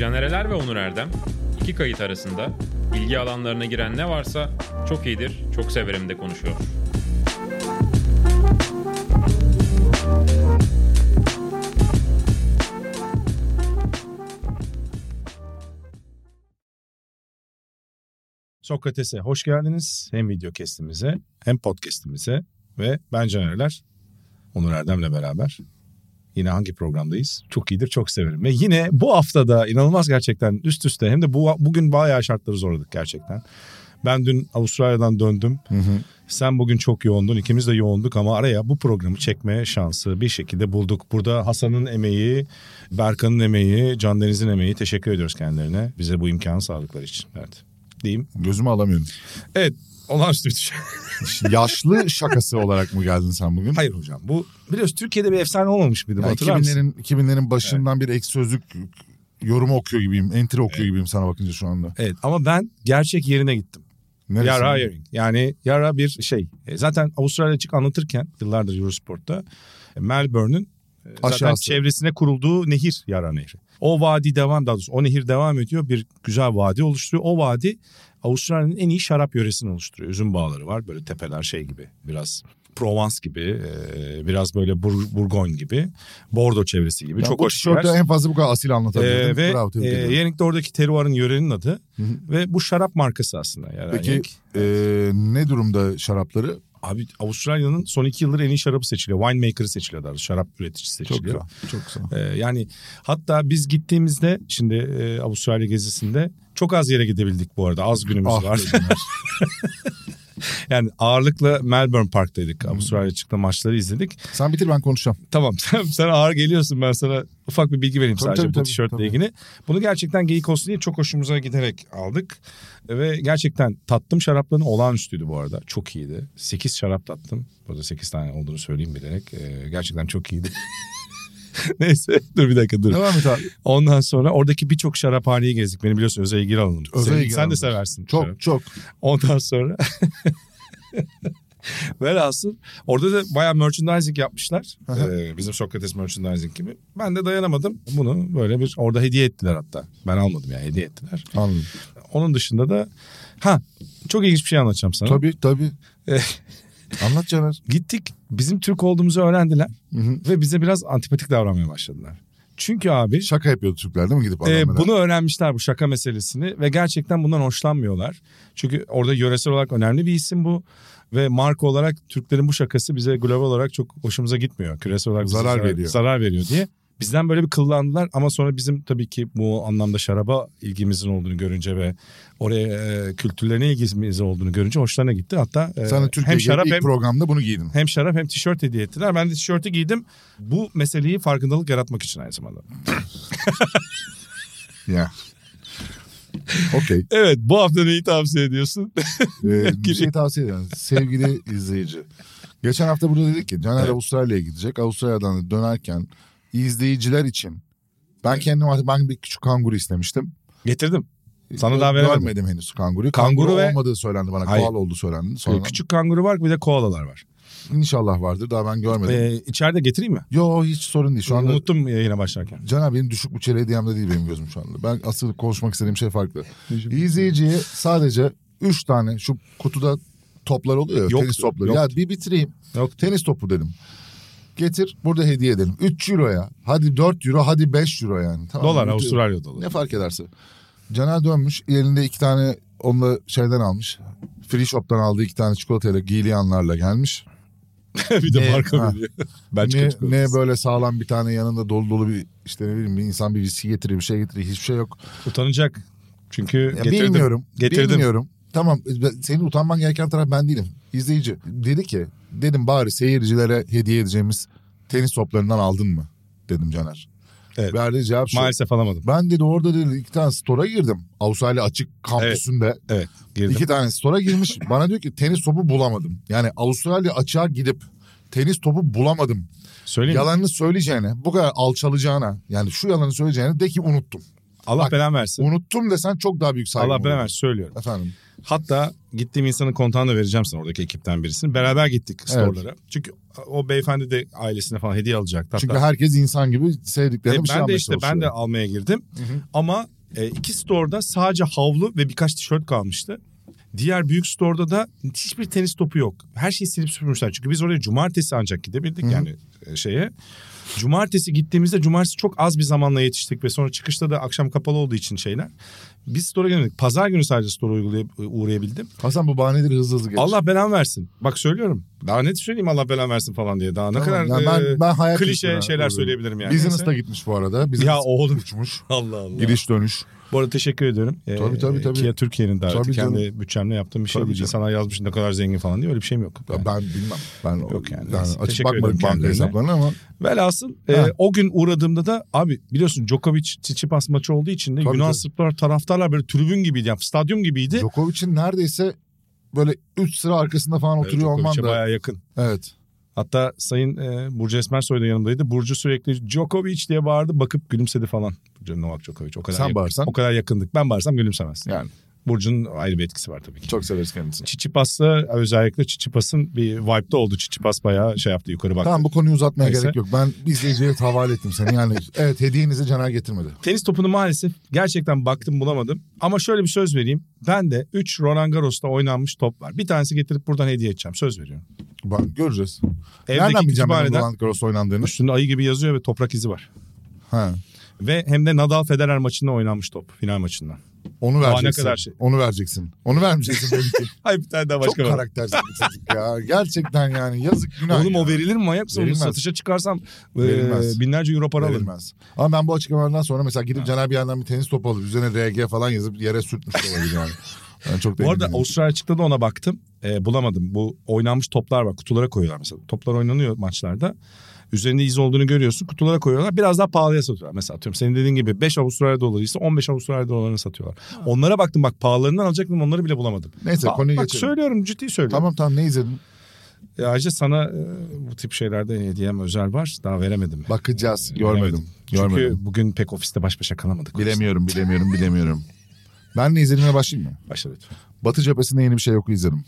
Canereler ve Onur Erdem iki kayıt arasında ilgi alanlarına giren ne varsa çok iyidir, çok severim de konuşuyor. Sokrates'e hoş geldiniz. Hem video kestimize hem podcast'imize ve ben Canerler Onur Erdem'le beraber yine hangi programdayız? Çok iyidir, çok severim. Ve yine bu haftada inanılmaz gerçekten üst üste hem de bu bugün bayağı şartları zorladık gerçekten. Ben dün Avustralya'dan döndüm. Sen bugün çok yoğundun. ikimiz de yoğunduk ama araya bu programı çekme şansı bir şekilde bulduk. Burada Hasan'ın emeği, Berkan'ın emeği, Can Deniz'in emeği teşekkür ediyoruz kendilerine. Bize bu imkanı sağladıkları için. Evet. Diyeyim. Gözümü alamıyorum. Evet. Olağanüstü bir şey. Yaşlı şakası olarak mı geldin sen bugün? Hayır hocam. Bu biliyorsun Türkiye'de bir efsane olmamış mıydı? Yani Hatırlar mısın? 2000'lerin 2000'lerin başından bir ek sözlük yorumu okuyor gibiyim. Entry okuyor gibiyim sana bakınca şu anda. Evet ama ben gerçek yerine gittim. Neresi? Yara Hiring. Yani Yara bir şey. E, Zaten Avustralya açık anlatırken yıllardır Eurosport'ta e, Melbourne'ün e, zaten Aşağısı. çevresine kurulduğu nehir Yara Nehri. O vadi devam daha doğrusu o nehir devam ediyor. Bir güzel vadi oluşturuyor. O vadi Avustralya'nın en iyi şarap yöresini oluşturuyor. Üzüm bağları var böyle tepeler şey gibi biraz Provence gibi e, biraz böyle Bur- Burgogne gibi Bordeaux çevresi gibi Ya çok hoş bir yer. en fazla bu kadar asil Ee, anlatabilirdin. ve Bravo, e, ediyorum. Yenik'te oradaki teruarın yörenin adı Hı hı. ve bu şarap markası aslında. Yani Peki Yenik. e, ne durumda şarapları? Abi Avustralya'nın son iki yıldır en iyi şarabı seçiliyor. Winemaker'ı seçiliyor daha. Şarap üreticisi Çok seçiliyor. güzel. Çok güzel. Ee, yani hatta biz gittiğimizde şimdi e, Avustralya gezisinde çok az yere gidebildik bu arada. Az günümüz Ah var. Yani ağırlıkla Melbourne Park'taydık. Avustralya çıktı maçları izledik. Sen bitir ben konuşacağım. Tamam sen, sen ağır geliyorsun ben sana ufak bir bilgi vereyim Tabii, sadece tabii, bu tişörtle ilgili. Bunu gerçekten geyik olsun diye çok hoşumuza giderek aldık. Ve gerçekten tattım şarapların olağanüstüydü bu arada. Çok iyiydi. 8 şarap tattım. Burada 8 tane olduğunu söyleyeyim bilerek. Ee, gerçekten çok iyiydi. Neyse dur bir dakika dur. Devam et abi. Ondan sonra oradaki birçok şaraphaneyi gezdik. Beni biliyorsun özel ilgili alanım. Özel sen, ilgi sen de seversin. Çok şarap. çok. Ondan sonra Velhasıl orada da bayağı merchandising yapmışlar. Ee, bizim Sokrates merchandising gibi. Ben de dayanamadım. Bunu böyle bir orada hediye ettiler hatta. Ben almadım yani hediye ettiler. Anladım. Onun dışında da ha çok ilginç bir şey anlatacağım sana. Tabii tabii. Anlat Caner. Gittik bizim Türk olduğumuzu öğrendiler Hı hı. ve bize biraz antipatik davranmaya başladılar. Çünkü abi Şaka yapıyordu Türkler değil mi gidip e, bunu öğrenmişler bu şaka meselesini ve gerçekten bundan hoşlanmıyorlar. Çünkü orada yöresel olarak önemli bir isim bu ve marka olarak Türklerin bu şakası bize global olarak çok hoşumuza gitmiyor. Küresel olarak bize Zarar veriyor. Zarar veriyor diye. Bizden böyle bir kıllandılar ama sonra bizim tabii ki bu anlamda şaraba ilgimizin olduğunu görünce ve oraya e, kültürlerine ilgimizin olduğunu görünce hoşlarına gitti. Hatta e, Türkiye'ye hem şarap ilk hem programda bunu giydin. hem şarap hem tişört hediye ettiler. Ben de tişörtü giydim. Bu meseleyi farkındalık yaratmak için aynı zamanda. Ya. Okey. Evet bu hafta neyi tavsiye ediyorsun? Ee, bir şey tavsiye ederim. Sevgili izleyici. Geçen hafta burada dedik ki Caner Evet. Avustralya'ya gidecek. Avustralya'dan da dönerken izleyiciler için ben kendim ben bir küçük kanguru istemiştim. Getirdim. Sana daha veremedim. Görmedim henüz kanguru. Kanguru Kanguru, ve- olmadığı söylendi bana. Hayır. Koala olduğu söylendi. Sonra Küçük kanguru var bir de koalalar var. İnşallah vardır. Daha ben görmedim. Ee, içeride getireyim mi? Yo hiç sorun değil. Şu anda Unuttum yayına başlarken. Caner benim düşük bütçeli hediyemde değil benim gözüm şu anda. Ben asıl konuşmak istediğim şey farklı. İzleyiciye sadece 3 tane şu kutuda toplar oluyor ya Yoktu, tenis topları. yoktu. Ya bir bitireyim. Yok. Tenis topu dedim. Getir burada hediye edelim. 3 euroya. Hadi 4 euro hadi 5 euro yani. Tamam, Dolar mı? Avustralya doları. Ne fark ederse. Caner dönmüş elinde iki tane onunla şeyden almış. Free shop'tan aldığı iki tane çikolatayla giyliyanlarla gelmiş. bir de Ne- marka ha. veriyor. Ne, Belçika ne çikolatası. böyle sağlam bir tane yanında dolu dolu bir işte ne bileyim bir insan bir viski getiriyor bir şey getiriyor hiçbir şey yok. Utanacak. Çünkü Ya getirdim. bilmiyorum. Getirdim. Bilmiyorum. Tamam senin utanman gereken taraf ben değilim. İzleyici. Dedi ki dedim bari seyircilere hediye edeceğimiz tenis toplarından aldın mı? Dedim Caner. Evet. Verdiği cevap şu. Maalesef alamadım. Ben dedi orada dedi iki tane store'a girdim. Avustralya açık kampüsünde. Evet girdim. iki tane store'a girmiş. Bana diyor ki tenis topu bulamadım. Yani Avustralya açığa gidip tenis topu bulamadım. Söyleyeyim mi? Yalanını söyleyeceğine, bu kadar alçalacağına, yani şu yalanı söyleyeceğine de ki unuttum. Allah Bak, belanı versin. Unuttum desen çok daha büyük saygı. Allah belanı versin söylüyorum. Efendim. Hatta gittiğim insanın kontağını da vereceğim sana oradaki ekipten birisini. Beraber gittik store'lara. Çünkü o beyefendi de ailesine falan hediye alacaktı. Hatta Çünkü herkes insan gibi sevdiklerine E, bir şey ben de işte ben de almaya girdim. Hı hı. Ama e, iki store'da sadece havlu ve birkaç tişört kalmıştı. Diğer büyük store'da da hiçbir tenis topu yok. Her şeyi silip süpürmüşler. Çünkü biz oraya cumartesi ancak gidebildik Hı hı. yani e, şeye. Cumartesi gittiğimizde cumartesi çok az bir zamanla yetiştik ve sonra çıkışta da akşam kapalı olduğu için şeyler. Biz store'a gelmedik. Pazar günü sadece store'a uygulayıp uğrayabildim. Hasan bu bahaneleri hızlı hızlı geç. Allah belanı versin. Bak söylüyorum. Daha net söyleyeyim Allah belanı versin falan diye. Daha ne Tamam, kadar ya ben, e, ben hayal klişe şeyler uğruyorum. söyleyebilirim yani. Business'ta gitmiş bu arada. Business Ya oğlum. uçmuş. Allah Allah. Gidiş dönüş. Bu arada teşekkür ediyorum. Ee, Tabii, tabii, tabii. Kia Türkiye'nin daveti. Tabii, Kendi bütçemle yaptığım bir şey Tabii değil. canım. İnsanlar yazmış ne kadar zengin falan diye öyle bir şeyim yok. Ya Yani. Ben bilmem. Ben Yok yani. yani teşekkür bakmadım banka hesaplarına ama Velhasıl e, Ha. o gün uğradığımda da abi biliyorsun Djokovic Tsitsipas maçı olduğu için de Tabii, Yunan tabii. Sırplar taraftarlar böyle tribün gibiydi. Yani stadyum gibiydi. Djokovic'in neredeyse böyle 3 sıra arkasında falan Evet, oturuyor olman da. bayağı yakın. Evet. Hatta Sayın e, Burcu Esmersoy da yanımdaydı. Burcu sürekli Djokovic diye bağırdı bakıp gülümsedi falan. Novak Djokovic o kadar Sen yakın- bağırsan o kadar yakındık. Ben bağırsam gülümsemez. yani Burcu'nun ayrı bir etkisi var tabii ki. çok severiz kendisini. Çiçipas'ta özellikle Çiçipas'ın bir vibe'da oldu. Çiçipas bayağı şey yaptı yukarı baktı. Tamam bu konuyu uzatmaya Neyse. gerek yok. Ben izleyiciye havale ettim seni. Yani evet hediyenizi Caner getirmedi. Tenis topunu maalesef gerçekten baktım bulamadım. Ama şöyle bir söz vereyim. Ben de 3 Roland Garros'ta oynanmış top var. Bir tanesi getirip buradan hediye edeceğim. Söz veriyorum. Bak göreceğiz. Evdeki Nereden bileceğim Roland Garros oynandığını? üstünde ayı gibi yazıyor ve toprak izi var. Ha. Ve hem de Nadal Federer maçında oynanmış top. Final maçından. Onu Daha ne vereceksin. kadar şey. Onu vereceksin. Onu vermeyeceksin belki. Hayır bir tane daha Çok başka var. karaktersiz bir çocuk ya. Gerçekten yani yazık günah. Oğlum ya. o verilir mi manyak mısın? Satışa çıkarsam e, Verilmez. binlerce euro para alırım. Verilmez. Ama ben bu açıklamalardan sonra mesela gidip Caner bir yandan bir tenis topu alıp üzerine RG falan yazıp yere sürtmüş olabilir yani. Ben çok da Bu arada değilim. Avustralya çıktı da ona baktım. E, bulamadım. Bu oynanmış toplar var. Kutulara koyuyorlar mesela. Toplar oynanıyor maçlarda. Üzerinde iz olduğunu görüyorsun. Kutulara koyuyorlar. Biraz daha pahalıya satıyorlar. Mesela atıyorum senin dediğin gibi 5 Avustralya doları ise 15 Avustralya dolarına satıyorlar. Onlara baktım bak pahalarından alacaktım onları bile bulamadım. Neyse Ba- konuyu bak geçelim. söylüyorum ciddi söylüyorum. Tamam tamam ne izledin? E, ayrıca sana e, bu tip şeylerde hediyem özel var. Daha veremedim. Bakacağız. Veremedim. Görmedim. Çünkü Görmedim. bugün pek ofiste baş başa kalamadık. Bilemiyorum, bilemiyorum, bilemiyorum. Ben ne izlediğime başlayayım mı? Başla lütfen. Batı cephesinde yeni bir şey yok izledim.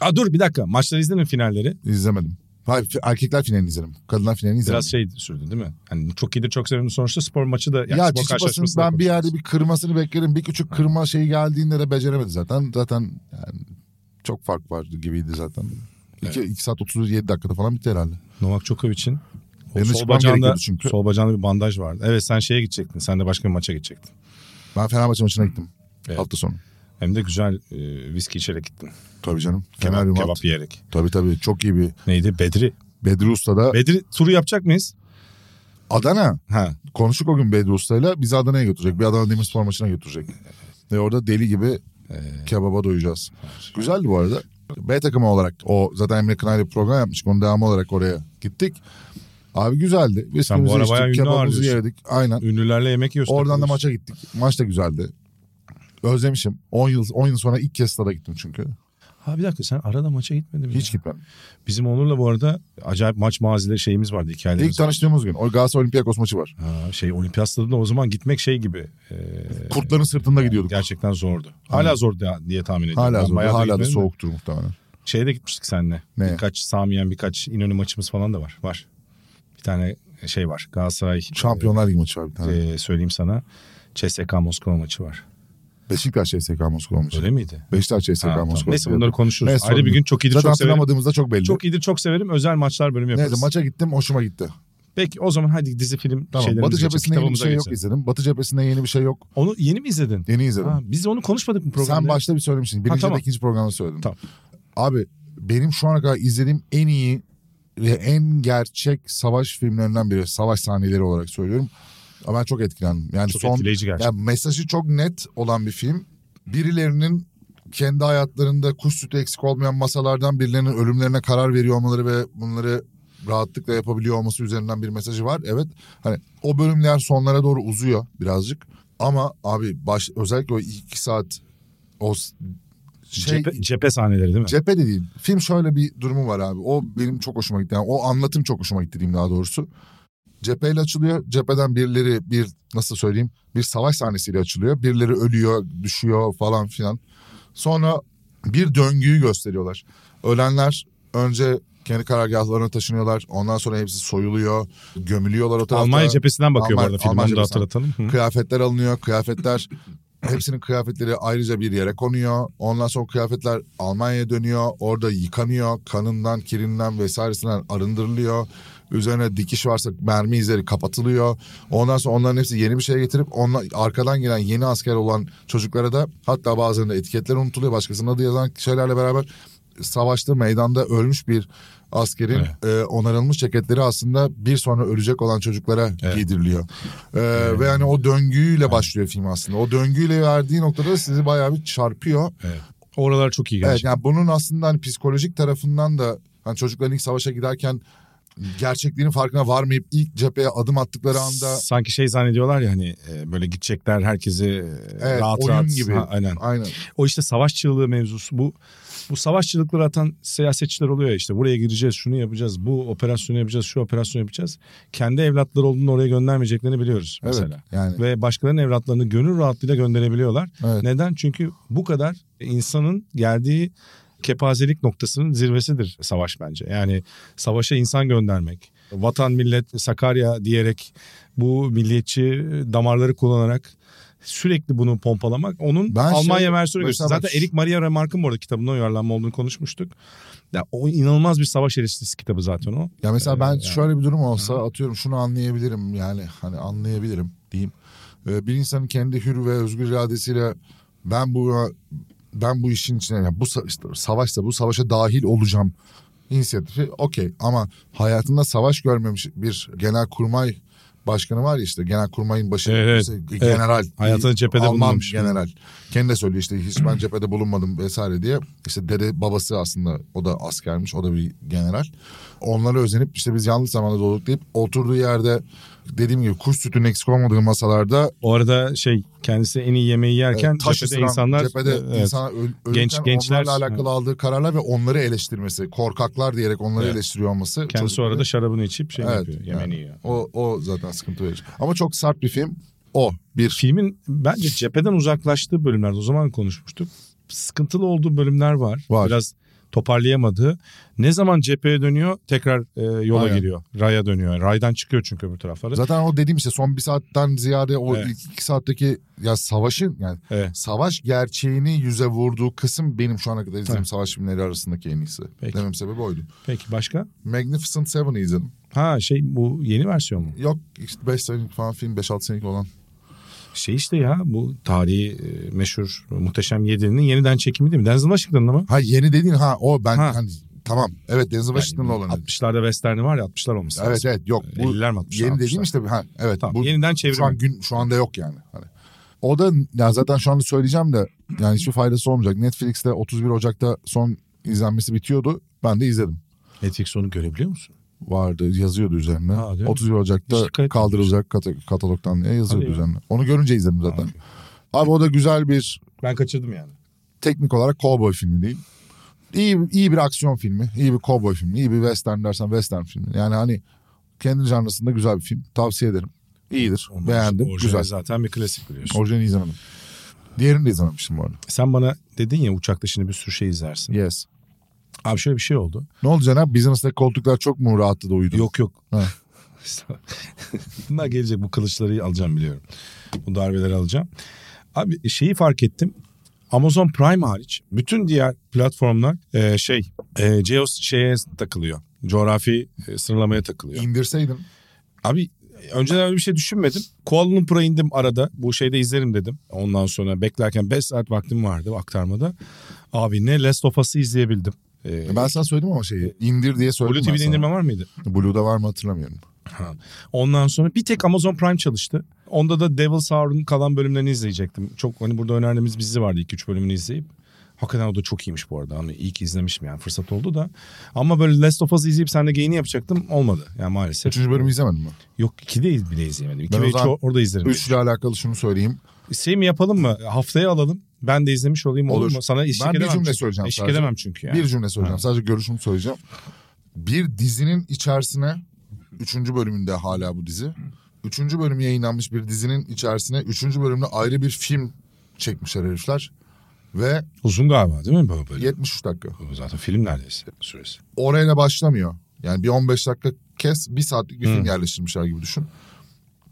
Aa, dur bir dakika. Maçları izledin mi finalleri? İzlemedim. Hayır erkekler finalini izledim. Kadınlar finalini izledim. Biraz şey sürdü değil mi? Hani çok iyidir çok severim. Sonuçta spor maçı da. Yani ya Çiçipas'ın ben bir yerde bir kırmasını beklerim. Bir küçük kırma şeyi geldiğinde de beceremedi zaten. Zaten yani çok fark vardı gibiydi zaten. 2 Evet. saat 37 dakikada falan bitti herhalde. Novak Djokovic'in sol bacağında, çünkü. sol bacağında bir bandaj vardı. Evet sen şeye gidecektin. Sen de başka bir maça gidecektin. Ben Fenerbahçe maçına gittim. Evet. Hafta sonu. Hem de güzel e, viski içerek gittin. Tabii canım. Kemal Kebap, kebap yiyerek. Tabii tabii çok iyi bir. Neydi? Bedri. Bedri Usta'da. Bedri turu yapacak mıyız? Adana. Ha. Konuştuk o gün Bedri Usta'yla. Bizi Adana'ya götürecek. Bir Adana Demirspor maçına götürecek. Ve orada deli gibi kebaba doyacağız. Güzeldi bu arada. B takımı olarak o zaten Emre Kınay'la program yapmıştık. Onun devamı olarak oraya gittik. Abi güzeldi. Sen bu Viskimizi ara bayağı içtik, ünlü kebabımızı ağırlıyorsun. yedik. Aynen. Ünlülerle yemek yiyorsun. Oradan da maça gittik. Maç da güzeldi. Özlemişim. 10 yıl 10 yıl sonra ilk kez stada gittim çünkü. Ha bir dakika sen arada maça gitmedin mi? Hiç ya? gitmedim. Bizim Onur'la bu arada acayip maç mazileri şeyimiz vardı hikayelerimiz. İlk tanıştığımız gün. O Galatasaray Olympiakos maçı var. Ha, şey olimpiyat stadında o zaman gitmek şey gibi. e, Kurtların sırtında gidiyorduk. gerçekten zordu. Hala zor diye tahmin ediyorum. Hala Ben zor. bayağı Hala da gitmedim de. soğuktur muhtemelen. Şeye de gitmiştik seninle. Ne? Birkaç Samiyen birkaç İnönü maçımız falan da var. Var. Bir tane şey var. Galatasaray Şampiyonlar Ligi maçı var bir tane. e, söyleyeyim sana. CSKA Moskova maçı var. Beşiktaş CSK Moskova maçı. Öyle miydi? Beşiktaş CSK Ha, tamam. Moskova. Neyse bunları konuşuruz. Neyse, Ayrı bir gün çok iyidir Zaten çok severim. hatırlamadığımızda çok belli. Çok iyidir çok severim. Özel maçlar bölümü yaparız. Neyse maça gittim hoşuma gitti. Peki o zaman hadi dizi film Tamam şeylerimize Batı cephesinde yeni bir şey yok geçelim. izledim. Batı cephesinde yeni bir şey yok. Onu yeni mi izledin? Yeni izledim. Ha, biz onu konuşmadık mı programda? Sen başta bir söylemiştin. Birinci tamam. ya da ikinci programda söyledin. Tamam. Abi benim şu ana kadar izlediğim en iyi ve en gerçek savaş filmlerinden biri. Savaş sahneleri olarak söylüyorum. Ama ben çok etkilendim. Yani Çok son etkileyici gerçekten. yani mesajı çok net olan bir film. Birilerinin kendi hayatlarında kuş sütü eksik olmayan masalardan birilerinin ölümlerine karar veriyor olmaları ve bunları rahatlıkla yapabiliyor olması üzerinden bir mesajı var. Evet hani o bölümler sonlara doğru uzuyor birazcık. Ama abi baş, özellikle o iki saat o şey cephe, cephe sahneleri değil mi? cephe de değil. Film şöyle bir durumu var abi. O benim çok hoşuma gitti. Yani o anlatım çok hoşuma gitti diyeyim daha doğrusu. Cepheyle açılıyor. Cepheden birileri bir nasıl söyleyeyim bir savaş sahnesiyle açılıyor. Birileri ölüyor, düşüyor falan filan. Sonra bir döngüyü gösteriyorlar. Ölenler önce kendi karargahlarına taşınıyorlar. Ondan sonra hepsi soyuluyor, gömülüyorlar o tarafta. Almanya cephesinden bakıyor Alman- bu arada film. Da hatırlatalım. Kıyafetler alınıyor. Kıyafetler hepsinin kıyafetleri ayrıca bir yere konuyor. Ondan sonra kıyafetler Almanya'ya dönüyor. Orada yıkanıyor. Kanından, kirinden vesairesinden arındırılıyor. Üzerine dikiş varsa mermi izleri kapatılıyor. Ondan sonra onların hepsi yeni bir şey getirip onlar, arkadan gelen yeni asker olan çocuklara da hatta bazılarında etiketler unutuluyor. Başkasının adı yazan şeylerle beraber savaşta meydanda ölmüş bir askerin e, onarılmış ceketleri aslında bir sonra ölecek olan çocuklara Evet. giydiriliyor. E, Ve yani o döngüyle başlıyor film aslında. O döngüyle verdiği noktada sizi bayağı bir çarpıyor. Evet. Oralar çok iyi Evet gerçekten. yani bunun aslında hani psikolojik tarafından da hani çocukların ilk savaşa giderken gerçekliğinin farkına varmayıp ilk cepheye adım attıkları anda Sanki şey zannediyorlar ya hani e, böyle gidecekler herkesi e, Evet, rahat oyun rahat. gibi. Ha, aynen. aynen O işte savaş çığlığı mevzusu bu. Bu savaş çığlıkları atan siyasetçiler oluyor ya işte buraya gireceğiz şunu yapacağız bu operasyonu yapacağız şu operasyonu yapacağız. Kendi evlatları olduğunu oraya göndermeyeceklerini biliyoruz evet mesela. yani Ve başkalarının evlatlarını gönül rahatlığıyla gönderebiliyorlar. evet. Neden? Çünkü bu kadar insanın geldiği kepazelik noktasının zirvesidir savaş bence. Yani savaşa insan göndermek, vatan millet Sakarya diyerek bu milliyetçi damarları kullanarak sürekli bunu pompalamak onun Ben şey- Almanya versiyonu mesela gösteriyor. bak- Zaten Erik Maria Remarque'ın bu arada kitabından uyarlanma olduğunu konuşmuştuk. Ya, o inanılmaz bir savaş eleştirisi kitabı zaten o. Ya mesela Ee, ben yani. şöyle bir durum olsa atıyorum şunu anlayabilirim yani hani anlayabilirim diyeyim. Ee, bir insanın kendi hür ve özgür iradesiyle ben bu ben bu işin içine yani bu işte savaşsa bu savaşa dahil olacağım inisiyatifi okey. Ama hayatında savaş görmemiş bir genel kurmay başkanı var ya işte genel kurmayın başı Evet, evet. general Hayatında cephede Alman bulunmamış. general. Kendi de söylüyor işte hiç ben cephede bulunmadım vesaire diye. İşte dede babası aslında o da askermiş o da bir general. Onlara özenip işte biz yanlış zamanda doğduk deyip oturduğu yerde dediğim gibi kuş sütünün eksik olmadığı masalarda O arada şey kendisi en iyi yemeği yerken e, taş ısıran, insanlar cephede evet, insana öl, Genç- gençler- onlarla alakalı aldığı kararlar ve onları eleştirmesi korkaklar diyerek onları Evet. eleştiriyor olması kendisi orada şarabını içip şey Evet, yapıyor yemeğini yani yiyor. o, o zaten sıkıntı verici ama çok sert bir film o bir Filmin bence cepheden uzaklaştığı bölümlerde o zaman konuşmuştuk. Sıkıntılı olduğu bölümler var. Var. Biraz toparlayamadığı. Ne zaman cepheye dönüyor tekrar e, yola Aynen. giriyor. Raya dönüyor. Raydan çıkıyor çünkü öbür tarafları. Zaten o dediğim işte son bir saatten ziyade o Evet. ilk iki saatteki ya savaşın yani Evet. savaş gerçeğini yüze vurduğu kısım benim şu ana kadar izlediğim Evet. savaş filmleri arasındaki en iyisi. Peki. Demem sebebi oydu. Peki başka? Magnificent Seven'ı izledim. Ha şey bu yeni versiyon mu? Yok işte 5 senelik falan film 5-6 senelik olan. Şey işte ya bu tarihi e, meşhur Muhteşem Yedi'nin yeniden çekimi değil mi? Denzel Washington'la mı? Ha yeni dediğin ha o ben Ha. hani tamam evet Denzel Washington'la olan. 60'larda Western'i var ya 60'lar olması Evet lazım. evet yok bu 50'ler mi 60'lar? yeni 60'lar. dediğim işte ha evet Tamam, bu yeniden şu an çevirme. gün şu anda yok yani. Hani. O da ya zaten şu anda söyleyeceğim de yani hiçbir faydası olmayacak. Netflix'te 31 Ocak'ta son izlenmesi bitiyordu. Ben de izledim. Netflix onu görebiliyor musun? Vardı yazıyordu üzerine. Ha, değil mi? 31 Ocak'ta kaldırılacak kata- katalogdan diye yazıyordu Hadi ya. üzerine. Onu görünce izledim zaten. Abi o da güzel bir Ben kaçırdım yani. teknik olarak cowboy filmi değil. İyi, iyi bir aksiyon filmi, iyi bir cowboy filmi, iyi bir western dersen western filmi. Yani hani kendi janrasında güzel bir film. Tavsiye ederim. İyidir. Onlar Beğendim. Güzel. zaten bir klasik biliyorsun. Orijinali izlemedim. Diğerini de izlememiştim bu arada. Sen bana dedin ya uçakta şimdi bir sürü şey izlersin. Yes. Abi şöyle bir şey oldu. Ne oldu Cenab? Business'taki koltuklar çok mu rahattı da? Yok yok. Bunlar gelecek bu kılıçları alacağım biliyorum. Bu darbeleri alacağım. Abi şeyi fark ettim. Amazon Prime hariç bütün diğer platformlar e, şey e, geos şeye takılıyor. Coğrafi e, sınırlamaya takılıyor. İndirseydin. Abi önceden öyle bir şey düşünmedim. Kuala Lumpur'a indim arada. Bu şeyde izlerim dedim. Ondan sonra beklerken 5 saat vaktim vardı aktarmada. Abi ne Last of Us'ı izleyebildim. Ee, Ben sana söyledim ama şeyi. indir diye söyledim Blue TV'de indirme var mıydı? Blue'da var mı hatırlamıyorum. Ha. Ondan sonra bir tek Amazon Prime çalıştı. Onda da Devil's Hour'un kalan bölümlerini izleyecektim. Çok hani burada önerdiğimiz dizi vardı 2-3 bölümünü izleyip. Hakikaten o da çok iyiymiş bu arada. Hani iyi ki izlemişim yani fırsat oldu da. Ama böyle Last of Us'ı izleyip seninle geyini yapacaktım. Olmadı. Yani maalesef. Üçüncü bölümü izlemedin mi? Yok 2'de bile izleyemedim. 2 Ben ve o 3'ü zaman orada izlerim. Üçle alakalı şunu söyleyeyim. Şey mi yapalım mı? Haftaya alalım. Ben de izlemiş olayım olur, Olur. mu? Sana eşlik Ben bir edemem cümle çünkü. söyleyeceğim Eşlik sadece. edemem çünkü yani. Bir cümle söyleyeceğim. Ha. Sadece görüşümü söyleyeceğim. Bir dizinin içerisine Üçüncü bölümünde hala bu dizi. Üçüncü bölüm yayınlanmış bir dizinin içerisine üçüncü bölümde ayrı bir film çekmişler herifler. Ve Uzun galiba değil mi bölüm? 73 dakika. Zaten film neredeyse süresi. Orayla başlamıyor. Yani bir 15 dakika kes bir saatlik bir film Hı. yerleştirmişler gibi düşün.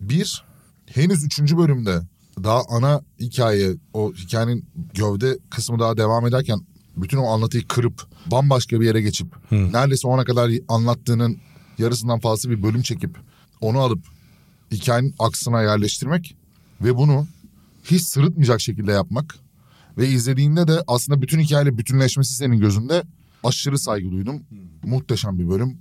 Bir, henüz üçüncü bölümde daha ana hikaye, o hikayenin gövde kısmı daha devam ederken bütün o anlatıyı kırıp bambaşka bir yere geçip Hı. neredeyse ona kadar anlattığının yarısından fazla bir bölüm çekip onu alıp hikayenin aksına yerleştirmek ve bunu hiç sırıtmayacak şekilde yapmak ve izlediğinde de aslında bütün hikayeyle bütünleşmesi senin gözünde aşırı saygı duydum. Muhteşem bir bölüm.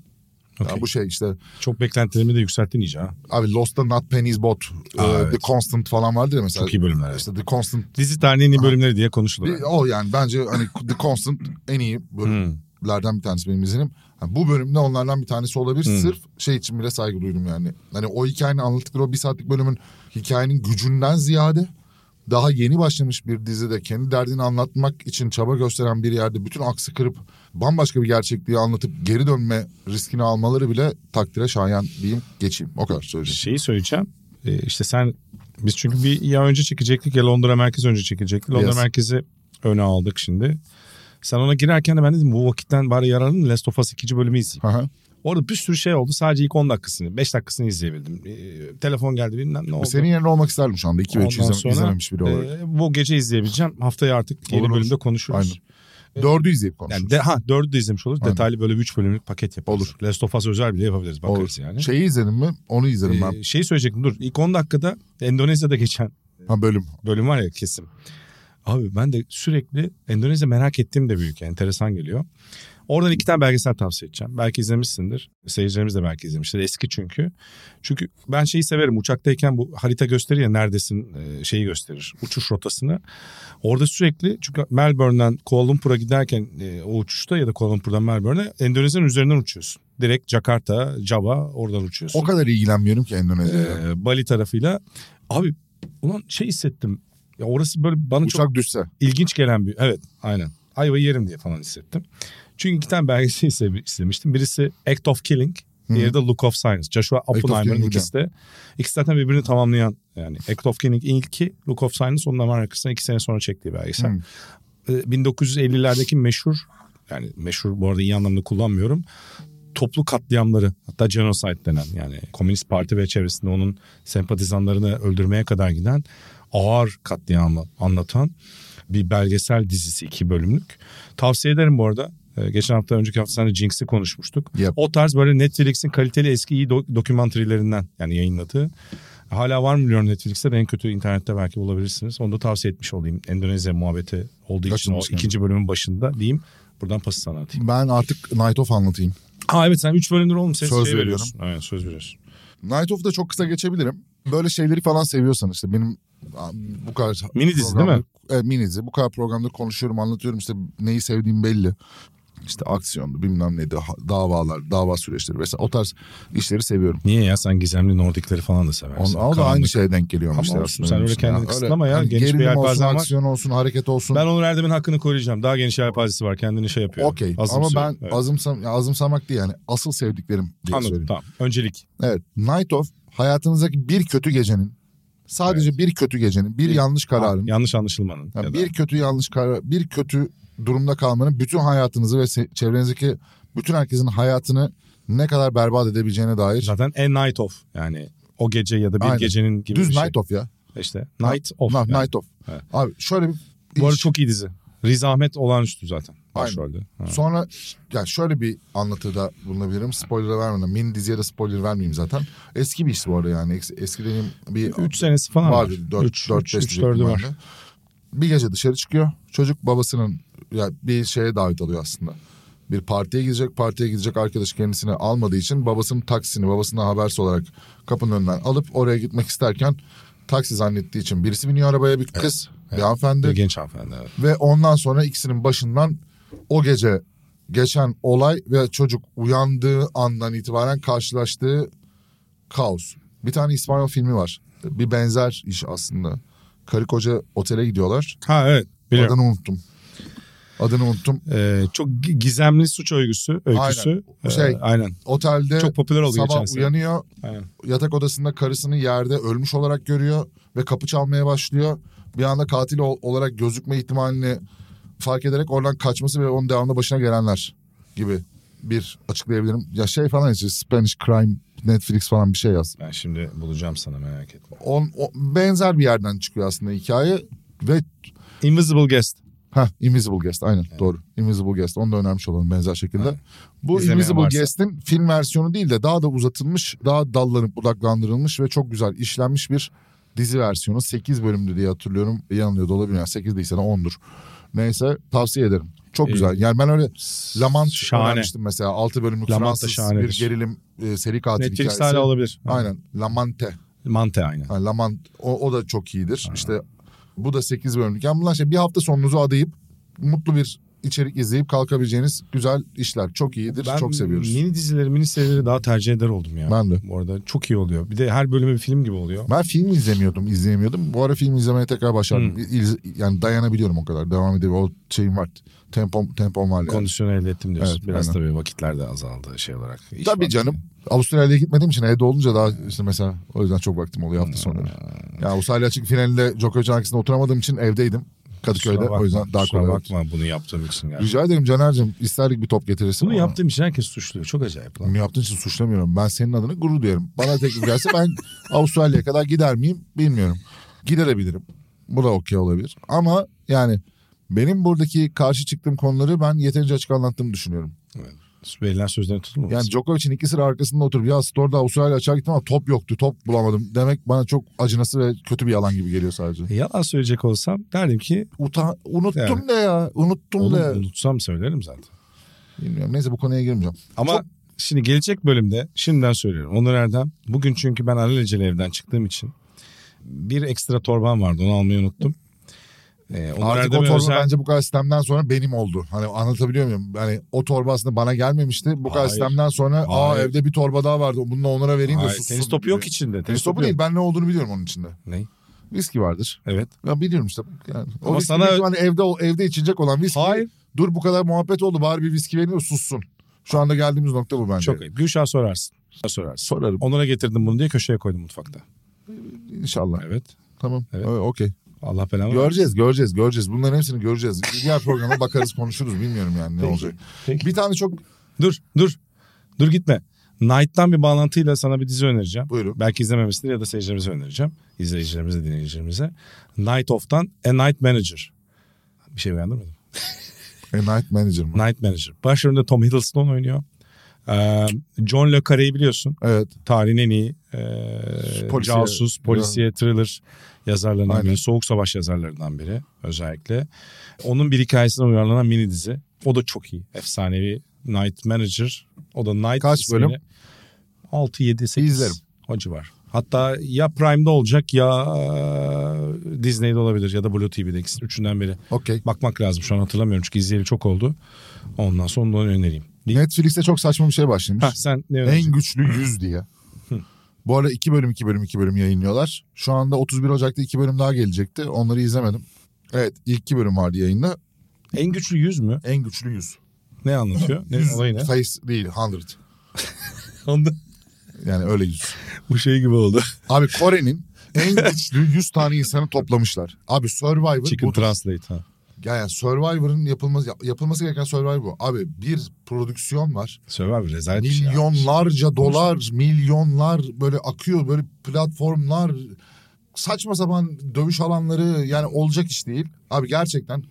Ya Okey. bu şey işte Çok beklentilerimi de yükselttin iyice ha. abi Lost'ta Not Penny's Bot, Aa, e, evet. The Constant falan vardı ya mesela. Çok iyi bölümler. İşte The Constant. Dizi tarihinin iyi bölümleri diye konuşulur. Bir- o yani bence hani The Constant en iyi bölümlerden bir tanesi benim izlenim. Ha, bu bölümde onlardan bir tanesi olabilir. Hmm. Sırf şey için bile saygı duydum yani. Hani o hikayenin anlattıkları o bir saatlik bölümün hikayenin gücünden ziyade daha yeni başlamış bir dizide kendi derdini anlatmak için çaba gösteren bir yerde bütün aksı kırıp bambaşka bir gerçekliği anlatıp geri dönme riskini almaları bile takdire şayan diyeyim geçeyim. O kadar söyleyeceğim. Şeyi söyleyeceğim. Ee, işte sen biz çünkü bir ya önce çekecektik ya Londra merkezi önce çekecektik. Londra Yes. merkezi öne aldık şimdi. Sen ona girerken de ben dedim bu vakitten bari yararlanın Last of Us 2. bölümü izleyeyim. Hı. Orada bir sürü şey oldu. Sadece ilk 10 dakikasını, 5 dakikasını izleyebildim. Ee, telefon geldi bilmem ne oldu. Senin yerine olmak isterdim şu anda. 2 ve 3 Ondan izlem- izlememiş biri olarak. e, bu gece izleyebileceğim. Haftaya artık yeni Olur, olur. bölümde konuşuruz. Dördü izleyip konuşuruz. Yani de, ha dördü de izlemiş oluruz. Aynen. Detaylı böyle 3 bölümlük paket yaparız. Olur. Last of Us özel bile yapabiliriz. Bakarız Olur. yani. Şeyi izledin mi? Onu izledim ben. Ee, şeyi söyleyecektim dur. İlk 10 dakikada Endonezya'da geçen Ha bölüm. bölüm var ya kesim. Abi ben de sürekli Endonezya merak ettiğim de büyük. Enteresan geliyor. Oradan iki tane belgesel tavsiye edeceğim. Belki izlemişsindir. Seyircilerimiz de belki izlemiştir. Eski çünkü. Çünkü ben şeyi severim. Uçaktayken bu harita gösterir ya neredesin e, şeyi gösterir. Uçuş rotasını. Orada sürekli çünkü Melbourne'den Kuala Lumpur'a giderken e, o uçuşta ya da Kuala Lumpur'dan Melbourne'e Endonezya'nın üzerinden uçuyorsun. Direkt Jakarta, Java oradan uçuyorsun. O kadar ilgilenmiyorum ki Endonezya'ya. Ee, Bali tarafıyla. Abi ulan şey hissettim. Ya orası böyle bana çok Uçak düşse. ilginç gelen bir evet aynen. Ayvayı yerim diye falan hissettim. Çünkü iki tane belgesel izlemiştim. Birisi Act of Killing. Diğeri de Look of Silence. Joshua Oppenheimer'ın ikisi de. İkisi zaten birbirini tamamlayan yani. Act of Killing ilki, Look of Silence onun hemen arkasından iki sene sonra çektiği belgesel. Hmm. Ee, 1950'lerdeki meşhur yani meşhur bu arada iyi anlamda kullanmıyorum. Toplu katliamları hatta genocide denen yani Komünist Parti ve çevresinde onun sempatizanlarını öldürmeye kadar giden ağır katliamı anlatan bir belgesel dizisi iki bölümlük. Tavsiye ederim bu arada. Ee, geçen hafta önceki hafta sen de Jinx'i konuşmuştuk. Yep. O tarz böyle Netflix'in kaliteli eski iyi do- dokümanterilerinden yani yayınladığı. Hala var mı bilmiyorum Netflix'te de en kötü internette belki bulabilirsiniz. Onu da tavsiye etmiş olayım. Endonezya muhabbeti olduğu için o yani. ikinci bölümün başında diyeyim. Buradan pası sana atayım. Ben artık Night of anlatayım. Ha evet sen 3 bölümdür oğlum ses Söz şey veriyorum. veriyorsun. Aynen söz veriyorsun. Night of'da çok kısa geçebilirim. Böyle şeyleri falan seviyorsan işte benim bu kadar... Mini dizi değil mi? Evet mini dizi. Bu kadar programda konuşuyorum anlatıyorum işte neyi sevdiğim belli. İşte aksiyondu bilmem neydi davalar, dava süreçleri vesaire o tarz işleri seviyorum. Niye ya sen gizemli Nordikleri falan da seversin. On, o da aynı şeye denk geliyor Ama işte. aslında sen öyle kendini Öyle kısıtlama ya. hani Geniş bir yelpazen var. aksiyon olsun, hareket olsun. Ben Onur Erdem'in hakkını koruyacağım. Daha geniş yelpazesi var. Kendini şey yapıyor. Okey ama ben Evet. azımsam, ya azımsamak değil yani asıl sevdiklerim diye Anladım söyleyeyim. tamam. Öncelik. Evet Night of hayatınızdaki bir kötü gecenin sadece bir kötü gecenin bir yanlış kararın Yanlış anlaşılmanın. ya ya da- bir kötü yanlış karar bir kötü durumda kalmanın bütün hayatınızı ve çevrenizdeki bütün herkesin hayatını ne kadar berbat edebileceğine dair Zaten a night of yani o gece ya da bir Aynen. gecenin gibi düz bir şey. night of ya. İşte night of. Na- yani. Night of. Evet. Abi şöyle bir Bu arada çok iyi dizi. Riz Ahmet olağanüstü zaten. Başrolde. Ha. Sonra yani şöyle bir anlatıda bulunabilirim. Spoiler vermeden. Mini diziye de spoiler vermeyeyim zaten. Eski bir iş bu arada yani. Es- Eski dediğim bir 3 senesi falan var. 4 3 4 3 5 3 4'ü var. Bir gece dışarı çıkıyor. Çocuk babasının ya bir şeye davet alıyor aslında. Bir partiye gidecek. Partiye gidecek arkadaş kendisini almadığı için babasının taksisini babasından habersiz olarak kapının önünden alıp oraya gitmek isterken taksi zannettiği için birisi biniyor arabaya bir kız, bir hanımefendi Bir genç hanımefendi. Evet. ve ondan sonra ikisinin başından o gece geçen olay ve çocuk uyandığı andan itibaren karşılaştığı kaos. Bir tane İspanyol filmi var. Bir benzer iş aslında. Karı koca otele gidiyorlar. Ha evet. Biliyorum. Adını unuttum. Adını unuttum. Ee, çok gi- gizemli suç öyküsü. öyküsü. Aynen. Şey, Ee, aynen. Otelde Çok popüler oldu sabah uyanıyor. Aynen. Yatak odasında karısını yerde ölmüş olarak görüyor ve kapı çalmaya başlıyor. Bir anda katil ol- olarak gözükme ihtimalini fark ederek oradan kaçması ve onun devamında başına gelenler gibi bir açıklayabilirim. Ya şey falan işte Spanish Crime Netflix falan bir şey yaz. Ben şimdi bulacağım sana merak etme. On, o, benzer bir yerden çıkıyor aslında hikaye ve Invisible Guest. ha Invisible Guest aynen doğru. Invisible Guest onu da önermiş olalım benzer şekilde. Evet. Bu İzlemeyen Invisible varsa. Guest'in film versiyonu değil de daha da uzatılmış, daha dallanıp budaklandırılmış ve çok güzel işlenmiş bir dizi versiyonu. 8 bölümdü diye hatırlıyorum. Yanılıyor da olabilir. Yani 8 değilse de 10'dur. Neyse tavsiye ederim. Çok Ee, güzel. Yani ben öyle Lamant Şahane. önermiştim mesela. 6 bölümlük Lamant Fransız şahanedir. bir gerilim e, seri katil Netflix hikayesi. hala olabilir. Aynen. Lamante. Mante aynen. Ha, Lamant o, o da çok iyidir. İşte bu da 8 bölümlük. Yani bunlar şey bir hafta sonunuzu adayıp mutlu bir içerik izleyip kalkabileceğiniz güzel işler. Çok iyidir. Ben çok seviyoruz. mini dizileri, mini serileri daha tercih eder oldum ya. Ben de. Bu arada çok iyi oluyor. Bir de her bölümü bir film gibi oluyor. Ben film izlemiyordum, izleyemiyordum. Bu ara film izlemeye tekrar başladım. Hmm. İz- yani dayanabiliyorum o kadar. Devam ediyor. O şeyim var. Tempom, tempom var yani. Kondisyonu elde ettim diyorsun. Evet, Biraz aynen. tabii vakitler de azaldı şey olarak. İş Tabii var. canım. Avustralya'ya gitmediğim için evde olunca daha işte mesela o yüzden çok vaktim oluyor hafta sonları. Hmm. Ya Avustralya açık finalinde Djokovic arkasında oturamadığım için evdeydim. Kadıköy'de. Bakma, o yüzden daha kolay. bakma bunu yaptığım için. Yani. Rica ederim Caner'cim. İsterdik bir top getirirsin. Bunu ama yaptığım için herkes suçluyor. Çok acayip lan. Bunu yaptığın için suçlamıyorum. Ben senin adına gurur duyarım. Bana teklif gelse ben Avustralya'ya kadar gider miyim bilmiyorum. Gidebilirim. Bu da okey olabilir. Ama yani benim buradaki karşı çıktığım konuları ben yeterince açık anlattığımı düşünüyorum. Verilen sözlerin tutulmaması. Yani Djokovic'in iki sıra arkasında oturup ya store'da Avustralya açığa gittim ama top yoktu top bulamadım demek bana çok acınası ve kötü bir yalan gibi geliyor sadece. E, Yalan söyleyecek olsam derdim ki Uta unuttum Yani. de ya unuttum onu de. unutsam söylerim zaten. Bilmiyorum neyse bu konuya girmeyeceğim. Ama Çok- şimdi gelecek bölümde şimdiden söylüyorum. Onur Erdem bugün çünkü ben alelacele evden çıktığım için bir ekstra torbam vardı onu almayı unuttum. Ee, Artık o torba özel- bence bu kadar sistemden sonra benim oldu. Hani anlatabiliyor muyum? Hani o torba aslında bana gelmemişti. Bu kadar Hayır. sistemden sonra aa Hayır. evde bir torba daha vardı. Bunu da onlara vereyim de Hayır, sussun. tenis topu yok içinde. Tenis topu değil ben ne olduğunu biliyorum onun içinde. Ne? Viski vardır. Evet. Ya biliyorum işte. Yani. O Ama viski sana- ihtimalle evde evde içecek olan viski. Hayır. Dur bu kadar muhabbet oldu bari bir viski verin de sussun. Şu anda geldiğimiz nokta bu bence. Çok ayıp. Gülşah sorarsın. Sorarsın. Sorarım Onur'a getirdim bunu diye köşeye koydum mutfakta. inşallah. Evet. Tamam. Evet. Evet. Okey. Allah belanı Göreceğiz, göreceğiz, göreceğiz. Bunların hepsini göreceğiz. Diğer programa bakarız, konuşuruz. Bilmiyorum yani ne Peki. olacak. Peki. Bir tane çok Dur dur. Dur gitme. Night'tan bir bağlantıyla sana bir dizi önereceğim. buyurun. Belki izlememişsindir ya da seyircilerimize önereceğim. İzleyicilerimize, dinleyicilerimize. Night Of'tan A Night Manager. Bir şey beğendin mi? A Night Manager mı? Night Manager. Başrolünde Tom Hiddleston oynuyor. Ee, John Le Carre'yi biliyorsun. Evet. Tarihin en iyi e, Polisiye- casus, polisiye, thriller yazarlarından Aynen. biri. Soğuk Savaş yazarlarından biri özellikle. Onun bir hikayesinden uyarlanan mini dizi. O da çok iyi. Efsanevi Night Manager. O da Night Kaç ismiyle bölüm? 6, 7, 8. İzlerim. O civar. Hatta ya Prime'da olacak ya e, Disney'de olabilir ya da Blue TV'de ikisi üçünden biri. Okey. Bakmak lazım şu an hatırlamıyorum çünkü izleyeli çok oldu. Ondan sonra onu önereyim. Netflix'te çok saçma bir şey başlamış. Ha sen ne önereceksin? en güçlü yüz diye. Bu arada iki bölüm iki bölüm iki bölüm yayınlıyorlar. Şu anda 31 Ocak'ta iki bölüm daha gelecekti. Onları izlemedim. Evet ilk iki bölüm vardı yayında. En güçlü yüz mü? En güçlü yüz. Ne anlatıyor? Ne olayı ne? face değil hundred. Onda Yani öyle yüz. bu şey gibi oldu. Abi Kore'nin en güçlü 100 tane insanı toplamışlar. Abi Survivor Chicken budur. Translate ha. Yani Survivor'ın yapılması yapılması gereken Survivor bu. Abi bir prodüksiyon var. Survivor rezalet şey. Milyonlarca dolar, milyonlar böyle akıyor böyle platformlar saçma sapan dövüş alanları yani olacak iş değil. Abi gerçekten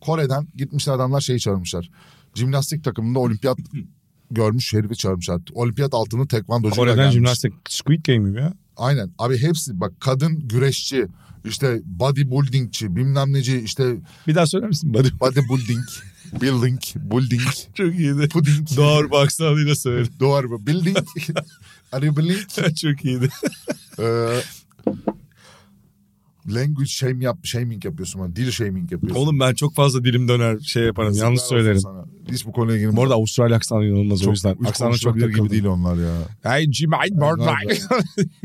Kore'den gitmişler adamlar şeyi çağırmışlar. Jimnastik takımında olimpiyat görmüş herifi çağırmışlar. Olimpiyat altını tekvandocu Kore'den jimnastik Squid Game gibi ya. Aynen abi hepsi bak kadın güreşçi işte bodybuildingçi bilmem neci işte Bir daha söyler misin? Body bodybuilding building building Çok iyiydi. pudding Doğru bu aksanıyla söyle. Doğru? Building. Are you building? Çok iyiydi. Ee, language shame yap, shaming yapıyorsun bana. Dil shaming yapıyorsun. Oğlum ben çok fazla dilim döner şey yaparım. Yanlış olsun söylerim. sana. Hiç bu konuya girme. Bu arada Avustralya aksanı inanılmaz o çok, yüzden. hiç Aksana çok takıldım. gibi değil onlar ya. Hey Nerede?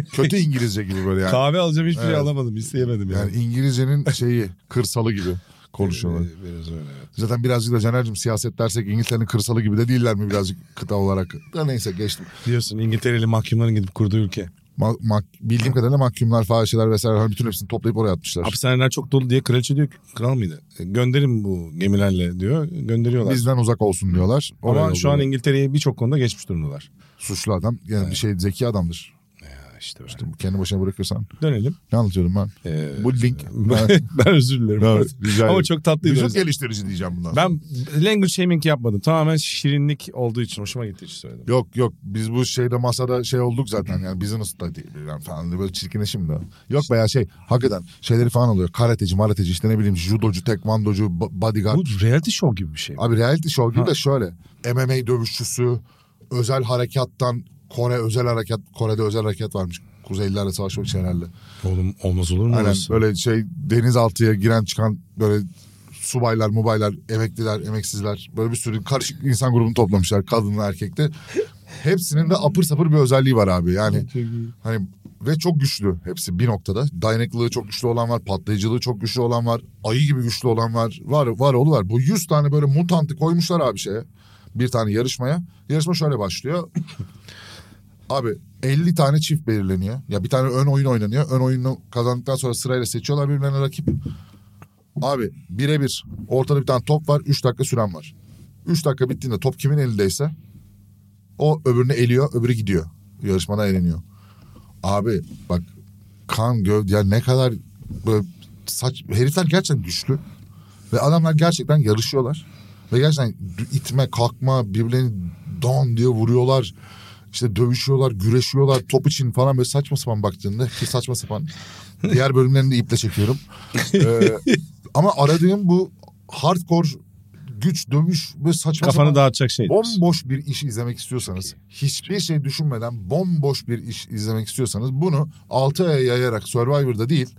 Kötü İngilizce gibi böyle yani. Kahve alacağım hiçbir şey Evet. alamadım. isteyemedim yani. Yani İngilizcenin şeyi kırsalı gibi. konuşuyorlar. Ee, Biraz öyle. evet. Zaten birazcık da Caner'cim siyaset dersek İngiltere'nin kırsalı gibi de değiller mi birazcık kıta olarak? Da neyse geçtim. Diyorsun İngiltereli mahkumların gidip kurduğu ülke. Ma- ma- bildiğim kadarıyla mahkumlar, fahişeler vesaire hani bütün hepsini toplayıp oraya atmışlar. Hapishaneler çok dolu diye kraliçe diyor ki kral mıydı? E, Gönderin bu gemilerle diyor. Gönderiyorlar. Bizden uzak olsun diyorlar. Oraya Ama şu an yolluyorlar. İngiltere'yi birçok konuda geçmiş durumdalar. suçlu adam yani bir şey zeki adamdır. İşte, İşte kendi başına bırakırsan. Dönelim. Ne anlatıyordum ben? Ee, Bu link. ben, ben özür dilerim. Evet, rica Ama çok tatlıydı. Yüzden. geliştirici diyeceğim bundan sonra. Ben language shaming yapmadım. Tamamen şirinlik olduğu için hoşuma gittiği için söyledim. Yok yok biz bu şeyde masada şey olduk zaten yani business'ta değil falan böyle çirkinleşim de. Yok be ya şey hakikaten şeyleri falan oluyor. Karateci, marateci işte ne bileyim judocu, tekvandocu, bo- bodyguard. Bu reality show gibi bir şey. Abi reality show gibi Ha. de şöyle. MMA dövüşçüsü, özel harekattan Kore özel harekat, Kore'de özel harekat varmış. Kuzeylilerle savaşmak için herhalde. Oğlum olmaz olur mu? Aynen orası? böyle şey denizaltıya giren çıkan böyle subaylar, mubaylar, emekliler, emeksizler böyle bir sürü karışık insan grubunu toplamışlar kadınlı erkekli. Hepsinin de apır sapır bir özelliği var abi. Yani hani ve çok güçlü hepsi bir noktada. Dayanıklılığı çok güçlü olan var, patlayıcılığı çok güçlü olan var, ayı gibi güçlü olan var. Var var oğlu var. Bu 100 tane böyle mutantı koymuşlar abi şeye. Bir tane yarışmaya. Yarışma şöyle başlıyor. Abi 50 tane çift belirleniyor. Ya bir tane ön oyun oynanıyor. Ön oyunu kazandıktan sonra sırayla seçiyorlar birbirlerine rakip. Abi birebir ortada bir tane top var. 3 dakika süren var. 3 dakika bittiğinde top kimin elindeyse o öbürünü eliyor öbürü gidiyor. Yarışmada eğleniyor. Abi bak kan gövde ya ne kadar böyle saç herifler gerçekten güçlü. Ve adamlar gerçekten yarışıyorlar. Ve gerçekten itme kalkma birbirlerini don diye vuruyorlar. İşte dövüşüyorlar, güreşiyorlar top için falan böyle saçma sapan baktığında ki saçma sapan. Diğer bölümlerini de iple çekiyorum. Ee, ama aradığım bu hardcore güç, dövüş ve saçma Kafanı sapan dağıtacak şey. bomboş bir iş izlemek istiyorsanız, hiçbir şey düşünmeden bomboş bir iş izlemek istiyorsanız bunu 6 aya yayarak Survivor'da değil,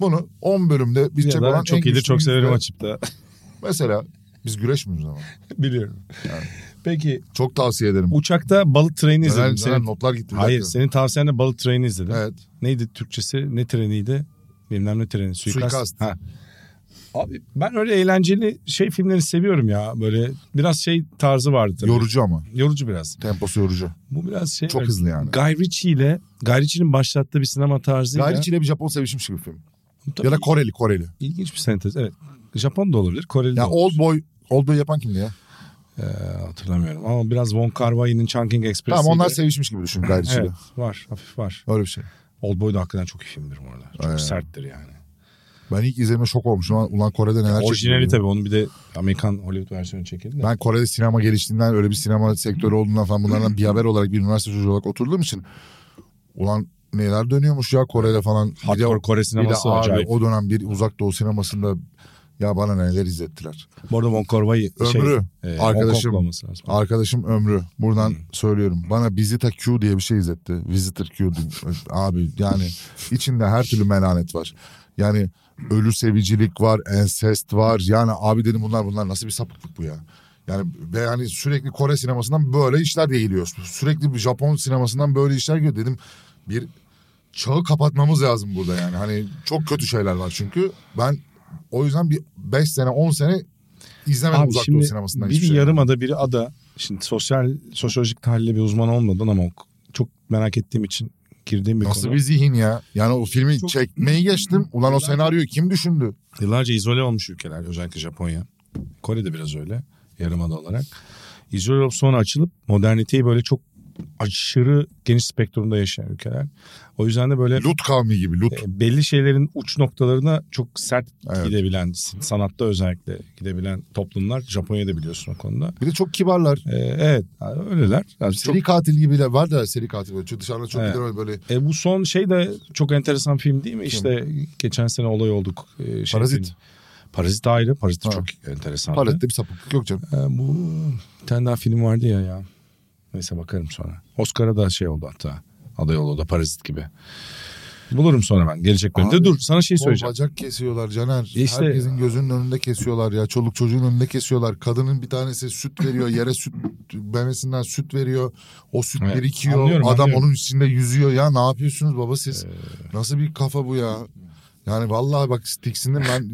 bunu 10 bölümde bitecek olan en çok iyidir çok severim açıp da. Mesela biz güreşmiyoruz ama. Biliyorum. Peki Çok tavsiye ederim. uçakta balık treni izledim. neler Senin, notlar gitti. hayır dakika. senin tavsiyenle balık treni izledim. Evet. Neydi Türkçesi? Ne treniydi? Bilmem ne treni. Suikast. Suikast. Ha. Abi ben öyle eğlenceli şey filmleri seviyorum ya. Böyle biraz şey tarzı vardı tabii. Yorucu ama. Yorucu biraz. Temposu yorucu. Bu biraz şey. Çok hızlı yani. Guy Ritchie ile Guy Ritchie'nin başlattığı bir sinema tarzıyla. Gayri ile bir Japon sevişmiş gibi film. Tabii Ya da Koreli, Koreli. ilginç bir sentez. Evet. Japon da olabilir, Koreli de Ya olabilir. Old Boy, Old Boy yapan kimdi ya? Ee, hatırlamıyorum ama biraz Wong Kar Wai'nin Chungking Express. Tamam onlar sevişmiş gibi düşün Gayri Evet var hafif var. Öyle bir şey. Old Boy da hakikaten çok iyi filmdir bu arada. Çok Aynen. serttir yani. Ben ilk izlediğimde şok olmuşum. Ulan, Kore'de neler Orijinali çekiliyor. tabii onun bir de Amerikan Hollywood versiyonu çekildi de. Ben Kore'de sinema geliştiğinden öyle bir sinema sektörü olduğundan falan bunlardan bir haber olarak bir üniversite çocuğu olarak oturduğum için ulan neler dönüyormuş ya Kore'de falan. Hardcore Kore bir de sineması abi acayip. o dönem bir uzak doğu sinemasında ya bana neler izlettiler. Bu arada Wai şey, Ömrü, e, Hong arkadaşım. Arkadaşım Ömrü buradan Hmm. söylüyorum. Bana Visita Q diye bir şey izletti. Visitor Q abi yani içinde her türlü melanet var. Yani ölü sevicilik var, ensest var. Yani abi dedim bunlar bunlar nasıl bir sapıklık bu ya. Yani ve yani sürekli Kore sinemasından böyle işler yayılıyor. Sürekli bir Japon sinemasından böyle işler geliyor. Dedim bir çağı kapatmamız lazım burada yani. Hani çok kötü şeyler var çünkü. Ben o yüzden bir 5 sene 10 sene izlemedim Abi uzak doğu şimdi sinemasından biri hiçbir şey. yarımada biri ada. Şimdi sosyal sosyolojik tahlilde bir uzman olmadan ama çok merak ettiğim için girdiğim bir Nasıl konu. bir zihin ya? Yani o filmi Çok- çekmeyi geçtim. Ulan o senaryoyu kim düşündü? Yıllarca izole olmuş ülkeler özellikle Japonya. Kore de biraz öyle yarımada olarak. İzole olup sonra açılıp moderniteyi böyle çok aşırı geniş spektrumda yaşayan ülkeler. O yüzden de böyle Lut kavmi gibi Lut. e, belli şeylerin uç noktalarına çok sert Evet. gidebilen, sanatta özellikle gidebilen toplumlar. Japonya'da biliyorsun o konuda. Bir de çok kibarlar. E, evet öyleler. Yani çok, Seri katil gibi de var da seri katil böyle. Çok dışarıda çok Evet. gider böyle. e, bu son şey de çok enteresan film değil mi? İşte geçen sene olay olduk. E, şey Parazit. film. Parazit ayrı. Parazit Ha. çok enteresan. Palette bir sapıklık yok canım. E, bu bir tane daha film vardı ya ya. Neyse bakarım sonra. Oscar'a da şey oldu hatta. Aday oldu da Parazit gibi. Bulurum sonra ben gelecek bölümde. Abi, Dur sana şey söyleyeceğim. bacak kesiyorlar Caner. E işte- Herkesin gözünün önünde kesiyorlar ya. Çoluk çocuğun önünde kesiyorlar. Kadının bir tanesi süt veriyor. Yere süt memesinden süt veriyor. O süt Evet, birikiyor. anlıyorum, Adam anlıyorum. onun içinde yüzüyor. Ya ne yapıyorsunuz baba siz? Ee, Nasıl bir kafa bu ya? Yani vallahi bak tiksindim ben.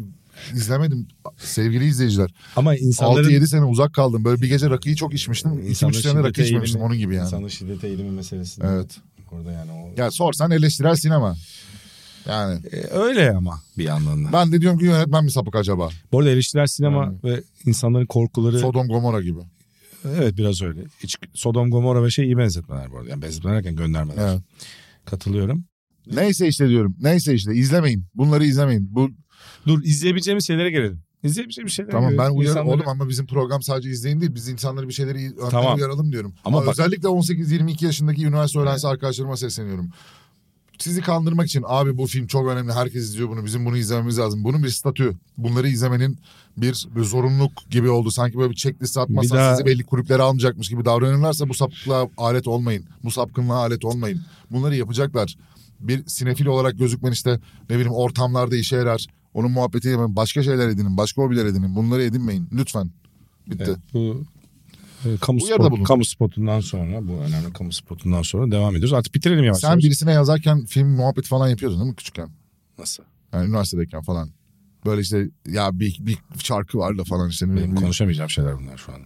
İzlemedim sevgili izleyiciler. Ama insanların 6-7 sene uzak kaldım. Böyle bir gece rakıyı çok içmiştim. 2-3 insanların sene rakı şiddete içmemiştim eğilimi- onun gibi yani. İnsanın şiddete eğilimi meselesi. Evet. Orada yani o. Ya sorsan eleştirel sinema. Yani E, öyle ama bir yandan da. ben de diyorum ki yönetmen mi sapık acaba? Bu arada eleştirel sinema Yani. ve insanların korkuları Sodom Gomorra gibi. evet biraz öyle. Hiç Sodom Gomorra ve şey iyi benzetmeler bu arada. Yani benzetmeler derken göndermeler. Evet. Katılıyorum. Neyse işte diyorum. Neyse işte izlemeyin. Bunları izlemeyin. Bu Dur izleyebileceğimiz şeylere gelelim. İzleyebileceğimiz şeylere tamam ben uyarım İnsanları- oğlum ama bizim program sadece izleyin değil. Biz insanları bir şeyleri Tamam. uyaralım diyorum. Ama Ama, bak- özellikle 18-22 yaşındaki üniversite öğrencisi arkadaşlarıma sesleniyorum. Sizi kandırmak için abi bu film çok önemli. Herkes izliyor bunu. Bizim bunu izlememiz lazım. Bunun bir statü. Bunları izlemenin bir, bir zorunluluk gibi oldu. Sanki böyle bir checklist atmazsan daha- sizi belli kulüplere almayacakmış gibi davranırlarsa bu sapıklığa alet olmayın. Bu sapkınlığa alet olmayın. Bunları yapacaklar. Bir sinefil olarak gözükmen işte ne bileyim ortamlarda işe yarar. Onun muhabbeti yapın. Başka şeyler edinin. Başka hobiler edinin. Bunları edinmeyin. Lütfen. Bitti. Evet, bu e, kamu, Uyarıda spot- kamu spotundan sonra bu önemli kamu spotundan sonra devam ediyoruz. Artık bitirelim yavaş Sen yavaş. birisine yazarken film muhabbeti falan yapıyordun değil mi küçükken? Nasıl? Yani üniversitedeyken falan. Böyle işte ya bir, bir şarkı var da falan işte. Benim bileyim. konuşamayacağım şeyler bunlar şu an.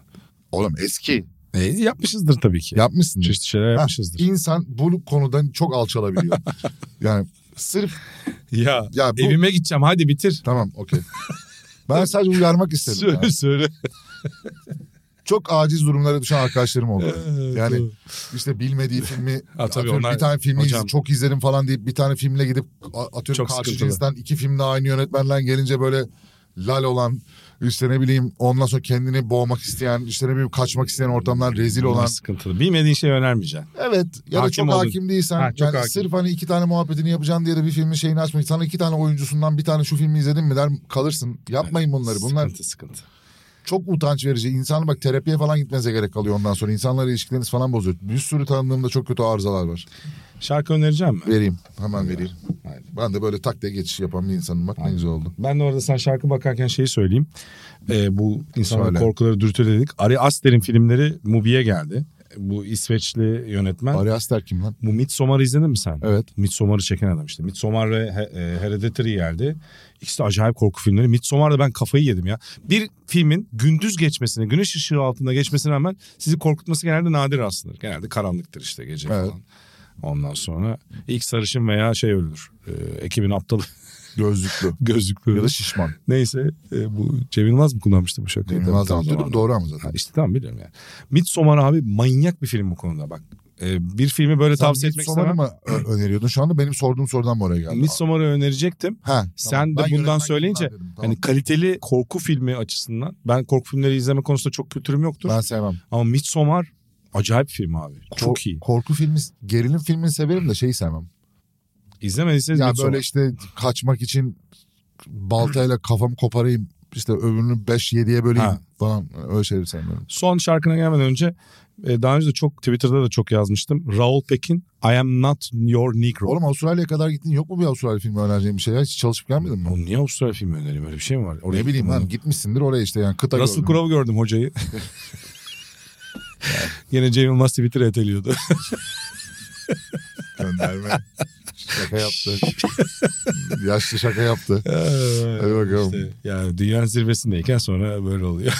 Oğlum eski. E, yapmışızdır tabii ki. Yapmışsın. Çeşitli şeyler Ha, yapmışızdır. İnsan bu konudan çok alçalabiliyor. yani sırf Ya, ya bu evime gideceğim hadi bitir. tamam okey. Ben sadece uyarmak istedim. Söyle yani. söyle. Çok aciz durumlara düşen arkadaşlarım oldu. Yani işte bilmediği filmi Ha, tabii onlar- bir tane filmi hocam- çok izledim falan deyip bir tane filmle gidip atıyorum karşı cinsten iki filmde aynı yönetmenler gelince böyle lal olan işte ne bileyim ondan sonra kendini boğmak isteyen işte ne bileyim kaçmak isteyen ortamlar rezil Bunlar olan sıkıntılı. Bilmediğin şey önermeyeceksin. Evet ya da Hakim çok oldun. hakim değilsen Ha, çok yani hakim. sırf hani iki tane muhabbetini yapacaksın diye de bir filmin şeyini açmayın. Sana iki tane oyuncusundan bir tane şu filmi izledin mi der kalırsın. Yapmayın bunları. Bunlar Sıkıntı sıkıntı. Çok utanç verici. İnsanın bak terapiye falan gitmenize gerek kalıyor ondan sonra. İnsanlarla ilişkileriniz falan bozuyor. Bir sürü tanıdığımda çok kötü arızalar var. Şarkı önereceğim mi? Vereyim. Hemen vereyim. Haydi. Ben de böyle tak diye geçiş yapan bir insanım. Bak ne güzel oldu. Ben de orada sen şarkı bakarken şeyi söyleyeyim. Ee, bu insanların Söyle. korkuları dürtüledik. Ari Aster'in filmleri Mubi'ye geldi. Bu İsveçli yönetmen. Ari Aster kim lan? Bu Midsommar'ı izledin mi sen? Evet. Midsommar'ı çeken adam işte. Midsommar ve He- e, Hereditary geldi. İkisi de acayip korku filmleri. Midsommar'da ben kafayı yedim ya. Bir filmin gündüz geçmesine, güneş ışığı altında geçmesine rağmen sizi korkutması genelde nadir aslında. Genelde karanlıktır işte gece Evet. falan. Ondan sonra ilk sarışın veya şey ölür. E, ekibin aptalı Gözlüklü. gözlüklü ya da şişman. Neyse e, bu Cem Yılmaz mı kullanmıştı bu şakayı? Yılmaz anlatıyordu. zamanında. Doğru ama Ha, zaten. işte tamam biliyorum yani. Midsommar abi manyak bir film bu konuda bak. E, bir filmi böyle Sen tavsiye etmek istemem. mı öneriyordun? Şu anda benim sorduğum sorudan mı oraya geldi? Midsommar'ı önerecektim. Ha, Sen tamam. de Ben bundan yönetmen söyleyince kimden dedim, tamam. hani kaliteli korku filmi açısından ben korku filmleri izleme konusunda çok kültürüm yoktur. ben sevmem. Ama Midsommar acayip film abi. Çok Kor- iyi. Korku filmi, gerilim filmini severim de şeyi sevmem. İzlemediyseniz Ya Midsommar. böyle işte kaçmak için baltayla kafamı koparayım işte öbürünü 5-7'ye böleyim Ha. falan öyle şeyleri sevmiyorum. Son şarkına gelmeden önce daha önce de çok Twitter'da da çok yazmıştım. Raul Pekin I am not your negro. Oğlum Avustralya'ya kadar gittin yok mu bir Avustralya filmi önereceğin bir şey ya? Hiç çalışıp gelmedin mi? Oğlum niye Avustralya filmi önereyim öyle bir şey mi var? Oraya ne bileyim lan oğlum. gitmişsindir oraya işte yani kıta Russell. Crowe'u gördüm hocayı. Yine Cem Yılmaz Twitter'a eteliyordu. Gönderme. şaka yaptı. Yaşlı şaka yaptı. Hadi bakalım. yani dünyanın zirvesindeyken sonra böyle oluyor.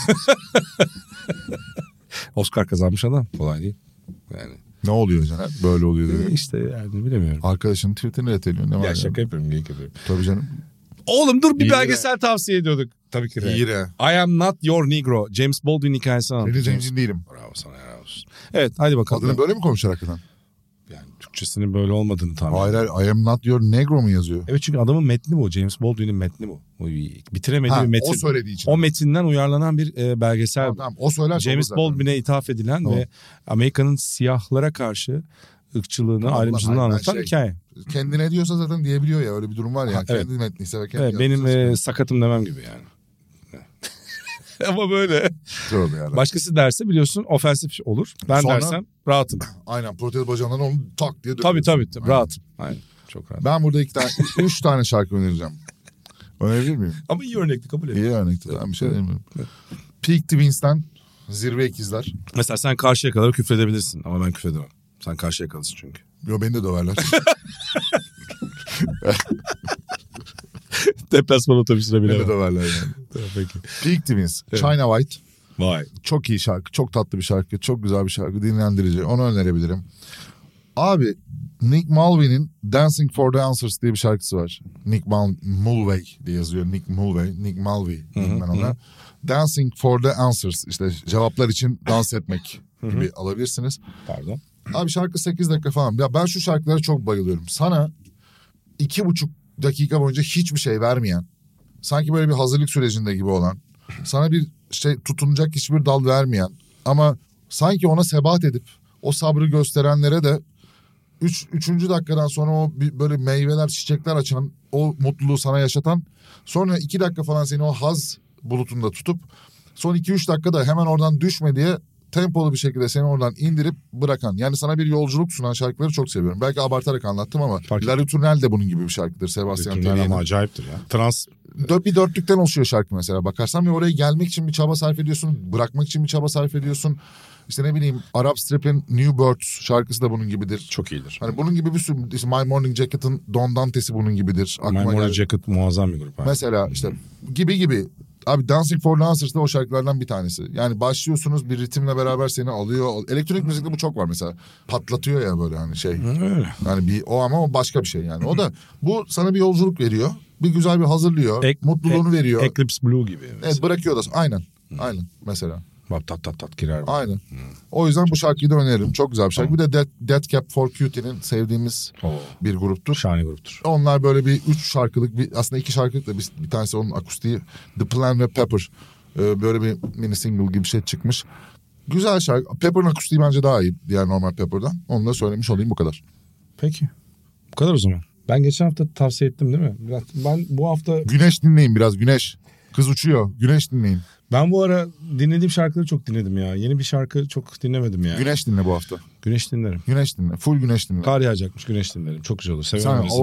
Oscar kazanmış adam. Kolay değil. Yani Ne oluyor canım? Böyle oluyor dedi. işte yani bilemiyorum. Arkadaşının Twitter'ını eteliyor. Ne var Ya ya? şaka yapıyorum. geyik yapıyorum. Tabii canım. Oğlum dur bir İyi belgesel tavsiye ediyorduk. Tabii ki. de. İyi de. I am not your negro. James Baldwin hikayesi anlatıyor. zencin değilim. Bravo sana helal olsun. Evet hadi bakalım. Adını böyle mi konuşur hakikaten? Türkçesinin böyle olmadığını tahmin Hayır hayır I am not your negro mu yazıyor? Evet çünkü adamın metni bu. James Baldwin'in metni bu. Bitiremediği Ha, bir metin. o söylediği için. O metinden uyarlanan bir e, belgesel. Tamam, tamam. O söylerse James. Baldwin'e ithaf edilen Tamam. ve Amerika'nın siyahlara karşı ırkçılığını, Tamam, ayrımcılığını anlatan şey- hikaye. Kendine diyorsa zaten diyebiliyor ya öyle bir durum var ya. Ha, evet. Kendi metniyse ve kendi Evet, benim e, sakatım demem gibi yani. Ama böyle. Tövbe yarabbim. Başkası derse biliyorsun ofensif olur. Ben Sonra- dersem rahatım. Aynen protez bacağından onu tak diye Tabii dövüyorsun. tabii, tabii Aynen. rahatım. Aynen. Çok rahat. Ben burada iki tane, üç tane şarkı önereceğim. Önerebilir miyim? Ama iyi örnekti kabul ediyorum. İyi örnekti. Ben bir şey demiyorum. Peak Twins'ten Zirve İkizler. Mesela sen karşıya kadar küfredebilirsin ama ben küfredemem. Sen karşıya kalırsın çünkü. Yo beni de döverler. Deplasman otobüsüne Beni bile. döverler yani. Peki. Peak Twins. Evet. China White. Vay. Çok iyi şarkı. Çok tatlı bir şarkı. Çok güzel bir şarkı. Dinlendirici. Onu önerebilirim. Abi Nick Mulvey'nin Dancing for the Answers diye bir şarkısı var. Nick Mul Mulvey diye yazıyor. Nick Mulvey. Nick Mulvey ben ona. Dancing for the Answers. işte cevaplar için dans etmek gibi alabilirsiniz. Pardon. Abi şarkı 8 dakika falan. Ya ben şu şarkılara çok bayılıyorum. Sana iki buçuk dakika boyunca hiçbir şey vermeyen, sanki böyle bir hazırlık sürecinde gibi olan, sana bir şey tutunacak hiçbir dal vermeyen ama sanki ona sebat edip o sabrı gösterenlere de üç, üçüncü dakikadan sonra o böyle meyveler, çiçekler açan, o mutluluğu sana yaşatan, sonra iki dakika falan seni o haz bulutunda tutup son iki üç dakikada hemen oradan düşme diye tempolu bir şekilde seni oradan indirip bırakan. Yani sana bir yolculuk sunan şarkıları çok seviyorum. Belki abartarak anlattım ama Fark La de bunun gibi bir şarkıdır Sebastian Bütünler ama acayiptir ya. Trans Dört, bir dörtlükten oluşuyor şarkı mesela bakarsan ve oraya gelmek için bir çaba sarf ediyorsun. Bırakmak için bir çaba sarf ediyorsun. İşte ne bileyim Arap Strap'in New Birds şarkısı da bunun gibidir. çok iyidir. Hani bunun gibi bir sürü işte My Morning Jacket'ın Don Dante'si bunun gibidir. My Aklıma Morning geldi. Jacket muazzam bir grup. abi. Mesela işte gibi gibi. Abi Dancing for the Answers da o şarkılardan bir tanesi. Yani başlıyorsunuz bir ritimle beraber seni alıyor. Elektronik müzikte bu çok var mesela. Patlatıyor ya böyle hani şey. Öyle. Yani bir o ama o başka bir şey yani. O da bu sana bir yolculuk veriyor. Bir güzel bir hazırlıyor. Ek- mutluluğunu veriyor. Eclipse Blue gibi. evet bırakıyor da aynen. Aynen mesela. Bak tat tat tat girer. Aynen. O yüzden bu şarkıyı da öneririm. Çok güzel bir şarkı. Bir de Dead, Dead Cap for Cutie'nin sevdiğimiz Oo. bir gruptur. Şahane gruptur. Onlar böyle bir üç şarkılık bir aslında iki şarkılık da bir, bir tanesi onun akustiği The Plan ve Pepper. Ee, böyle bir mini single gibi bir şey çıkmış. Güzel şarkı. Pepper'ın akustiği bence daha iyi diğer normal Pepper'dan. Onu da söylemiş olayım bu kadar. Peki. Bu kadar o zaman. Ben geçen hafta tavsiye ettim değil mi? Biraz- Ben bu hafta Güneş dinleyin biraz güneş. Kız uçuyor. Güneş dinleyin. Ben bu ara dinlediğim şarkıları çok dinledim ya. Yeni bir şarkı çok dinlemedim ya. Güneş dinle bu hafta. Güneş dinlerim. Güneş dinle. Full güneş dinle. Kar yağacakmış güneş dinlerim. Çok güzel olur. Seviyorum Sen.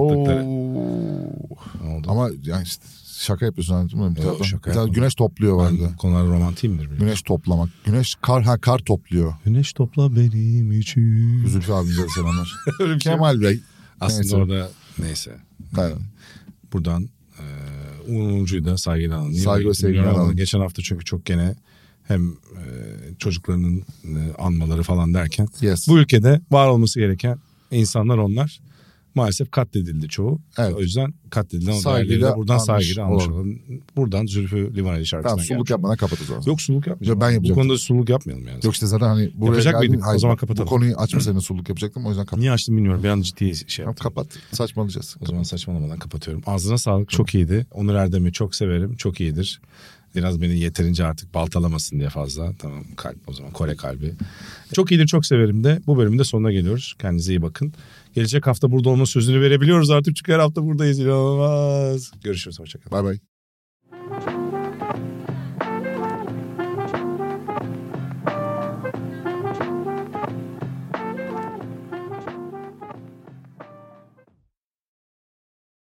Ne oldu? Ama yani işte şaka yapıyorsun anladın mı? Bir Yok, taraftan. şaka Bir taraftan yapmadım. güneş topluyor vardı. Ben konularda romantiyimdir. biliyorsun. Güneş toplamak. Güneş kar ha kar topluyor. Güneş topla benim için. Zülfü abimize selamlar. Öyle bir şey. Kemal Bey. Aslında Neyse. orada neyse. Aynen. Buradan Uğur Mumcu'yu da saygıyla. Niye Saygı ve sevgiyle analım. Geçen hafta çünkü çok gene hem e, çocuklarının e, anmaları falan derken Yes. bu ülkede var olması gereken insanlar onlar. Maalesef katledildi çoğu. Evet. O yüzden katledilen o Saygıyla değerleri de buradan saygıyla almış olalım. Buradan Zülfü Livaneli şarkısına Tamam suluk gelmiş. yapmadan o zaman. Yok suluk yapmayacağım. Yok, ben Bu yapacaktım. konuda suluk yapmayalım yani. Yok işte zaten hani buraya Yapacak geldin- mıydık? O Hayır, zaman bu- kapatalım. Bu konuyu açmasaydın suluk yapacaktım o yüzden kapat. Niye açtım bilmiyorum. Bir an ciddi şey Tamam, yaptım. kapat. Saçmalayacağız. O zaman saçmalamadan kapatıyorum. Ağzına sağlık. Çok iyiydi. Onur Erdem'i çok severim. Çok iyidir. Biraz beni yeterince artık baltalamasın diye fazla. Tamam kalp o zaman Kore kalbi. Çok iyidir çok severim de. Bu bölümün de sonuna geliyoruz. Kendinize iyi bakın. Gelecek hafta burada olma sözünü verebiliyoruz artık çünkü her hafta buradayız. İnanılmaz. Görüşürüz. Hoşçakalın. Bay bay.